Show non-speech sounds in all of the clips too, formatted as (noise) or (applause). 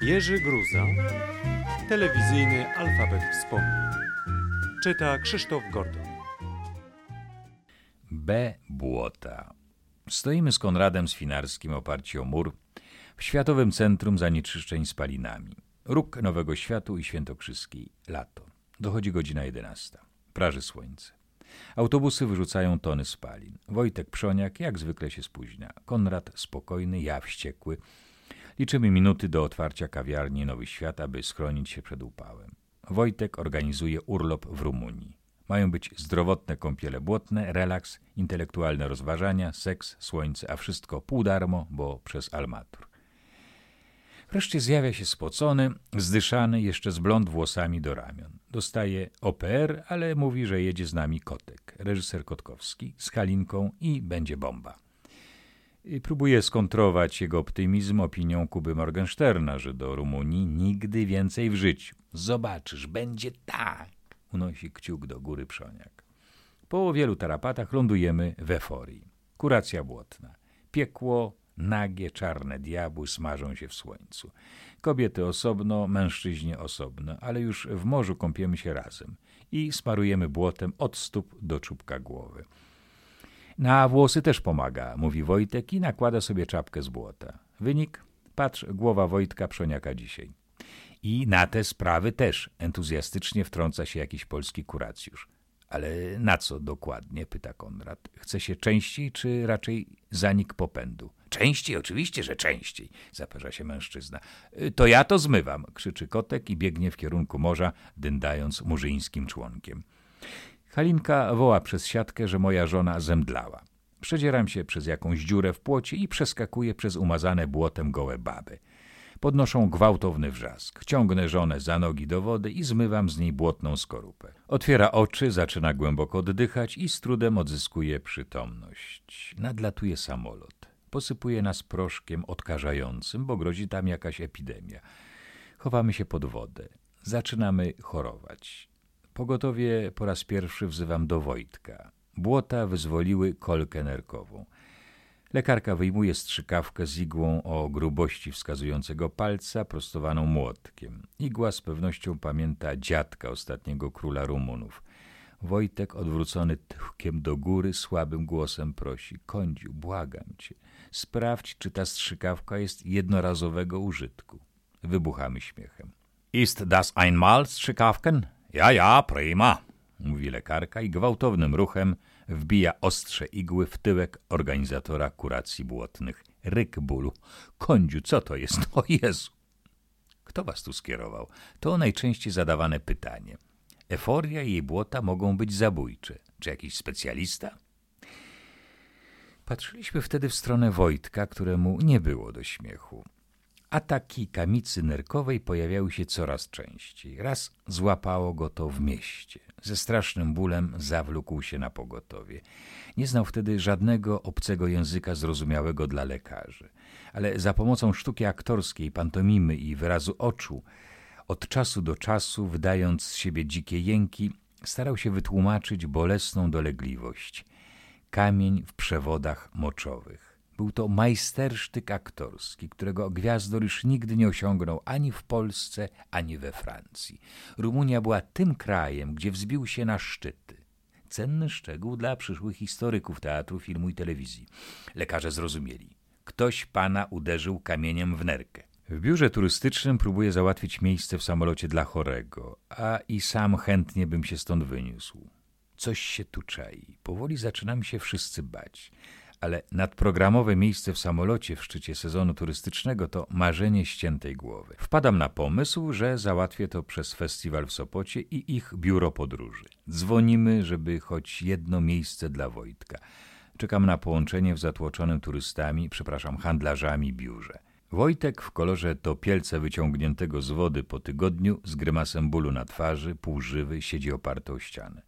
Jerzy Gruza, telewizyjny alfabet wspomnień. Czyta Krzysztof Gordon. B. Błota. Stoimy z Konradem Swinarskim oparci o mur w Światowym Centrum Zanieczyszczeń Spalinami. Róg Nowego Światu i Świętokrzyskiej. Lato. Dochodzi godzina 11. Praży słońce. Autobusy wyrzucają tony spalin. Wojtek Przoniak jak zwykle się spóźnia. Konrad spokojny, ja wściekły. Liczymy minuty do otwarcia kawiarni Nowy Świat, aby schronić się przed upałem. Wojtek organizuje urlop w Rumunii. Mają być zdrowotne kąpiele błotne, relaks, intelektualne rozważania, seks, słońce, a wszystko pół darmo, bo przez Almatur. Wreszcie zjawia się spocony, zdyszany, jeszcze z blond włosami do ramion. Dostaje OPR, ale mówi, że jedzie z nami Kotek, reżyser Kotkowski, z Halinką i będzie bomba. Próbuje skontrować jego optymizm opinią Kuby Morgensterna, że do Rumunii nigdy więcej w życiu. Zobaczysz, będzie tak, unosi kciuk do góry Przoniak. Po wielu tarapatach lądujemy w eforii. Kuracja błotna. Piekło, nagie, czarne diabły smażą się w słońcu. Kobiety osobno, mężczyźni osobno, ale już w morzu kąpiemy się razem i smarujemy błotem od stóp do czubka głowy. Na włosy też pomaga, mówi Wojtek i nakłada sobie czapkę z błota. Wynik? Patrz, głowa Wojtka Przoniaka dzisiaj. I na te sprawy też entuzjastycznie wtrąca się jakiś polski kuracjusz. Ale na co dokładnie? pyta Konrad. Chce się częściej, czy raczej zanik popędu? Częściej, oczywiście, że częściej, zaperza się mężczyzna. To ja to zmywam, krzyczy kotek i biegnie w kierunku morza, dyndając murzyńskim członkiem. Halinka woła przez siatkę, że moja żona zemdlała. Przedzieram się przez jakąś dziurę w płocie i przeskakuję przez umazane błotem gołe baby. Podnoszą gwałtowny wrzask. Ciągnę żonę za nogi do wody i zmywam z niej błotną skorupę. Otwiera oczy, zaczyna głęboko oddychać i z trudem odzyskuje przytomność. Nadlatuje samolot. Posypuje nas proszkiem odkażającym, bo grozi tam jakaś epidemia. Chowamy się pod wodę. Zaczynamy chorować. Pogotowie po raz pierwszy wzywam do Wojtka. Błota wyzwoliły kolkę nerkową. Lekarka wyjmuje strzykawkę z igłą o grubości wskazującego palca, prostowaną młotkiem. Igła z pewnością pamięta dziadka ostatniego króla Rumunów. Wojtek, odwrócony tyłkiem do góry, słabym głosem prosi: Kądziu, błagam cię, sprawdź, czy ta strzykawka jest jednorazowego użytku. Wybuchamy śmiechem. Ist das einmal strzykawken? Ja, ja, prima, mówi lekarka i gwałtownym ruchem wbija ostrze igły w tyłek organizatora kuracji błotnych. Ryk bólu. Kądziu, co to jest? (laughs) O Jezu! Kto was tu skierował? To najczęściej zadawane pytanie. Eforia i jej błota mogą być zabójcze. Czy jakiś specjalista? Patrzyliśmy wtedy w stronę Wojtka, któremu nie było do śmiechu. Ataki kamicy nerkowej pojawiały się coraz częściej. Raz złapało go to w mieście. Ze strasznym bólem zawlókł się na pogotowie. Nie znał wtedy żadnego obcego języka zrozumiałego dla lekarzy, ale za pomocą sztuki aktorskiej, pantomimy i wyrazu oczu, od czasu do czasu, wydając z siebie dzikie jęki, starał się wytłumaczyć bolesną dolegliwość. Kamień w przewodach moczowych. Był to majstersztyk aktorski, którego gwiazdor już nigdy nie osiągnął ani w Polsce, ani we Francji. Rumunia była tym krajem, gdzie wzbił się na szczyty. Cenny szczegół dla przyszłych historyków teatru, filmu i telewizji. Lekarze zrozumieli. Ktoś pana uderzył kamieniem w nerkę. W biurze turystycznym próbuję załatwić miejsce w samolocie dla chorego, a i sam chętnie bym się stąd wyniósł. Coś się tu czai. Powoli zaczynamy się wszyscy bać ale nadprogramowe miejsce w samolocie w szczycie sezonu turystycznego to marzenie ściętej głowy. Wpadam na pomysł, że załatwię to przez festiwal w Sopocie i ich biuro podróży. Dzwonimy, żeby choć jedno miejsce dla Wojtka. Czekam na połączenie w zatłoczonym turystami, przepraszam, handlarzami biurze. Wojtek w kolorze topielca wyciągniętego z wody po tygodniu, z grymasem bólu na twarzy, półżywy, siedzi oparty o ścianę.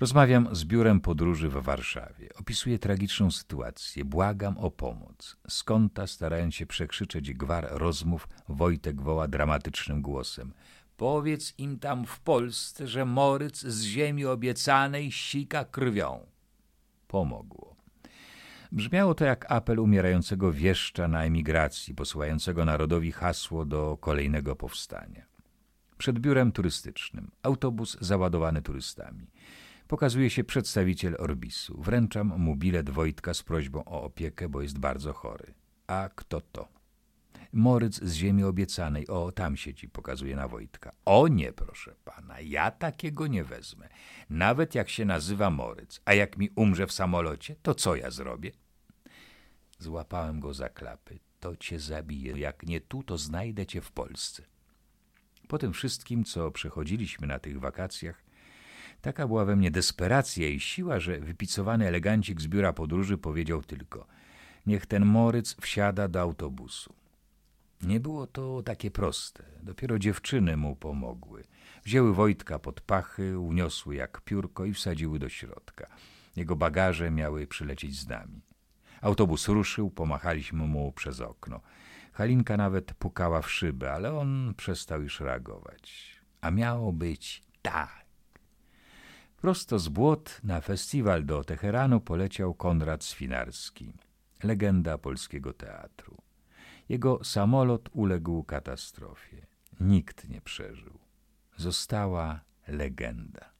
Rozmawiam z biurem podróży w Warszawie. Opisuję tragiczną sytuację. Błagam o pomoc. Z kąta, starając się przekrzyczeć gwar rozmów, Wojtek woła dramatycznym głosem. Powiedz im tam w Polsce, że Moryc z ziemi obiecanej sika krwią. pomogło. Brzmiało to jak apel umierającego wieszcza na emigracji, posyłającego narodowi hasło do kolejnego powstania. Przed biurem turystycznym, autobus załadowany turystami. Pokazuje się przedstawiciel Orbisu. Wręczam mu bilet Wojtka z prośbą o opiekę, bo jest bardzo chory. A kto to? Moryc z ziemi obiecanej. O, tam siedzi, pokazuje na Wojtka. O nie, proszę pana, ja takiego nie wezmę. Nawet jak się nazywa Moryc. A jak mi umrze w samolocie, to co ja zrobię? Złapałem go za klapy. To cię zabije. Jak nie tu, to znajdę cię w Polsce. Po tym wszystkim, co przechodziliśmy na tych wakacjach, taka była we mnie desperacja i siła, że wypicowany elegancik z biura podróży powiedział tylko – niech ten Moryc wsiada do autobusu. Nie było to takie proste. Dopiero dziewczyny mu pomogły. Wzięły Wojtka pod pachy, uniosły jak piórko i wsadziły do środka. Jego bagaże miały przylecieć z nami. Autobus ruszył, pomachaliśmy mu przez okno. Halinka nawet pukała w szybę, ale on przestał już reagować. A miało być tak. Prosto z Błot na festiwal do Teheranu poleciał Konrad Swinarski, legenda polskiego teatru. Jego samolot uległ katastrofie. Nikt nie przeżył. Została legenda.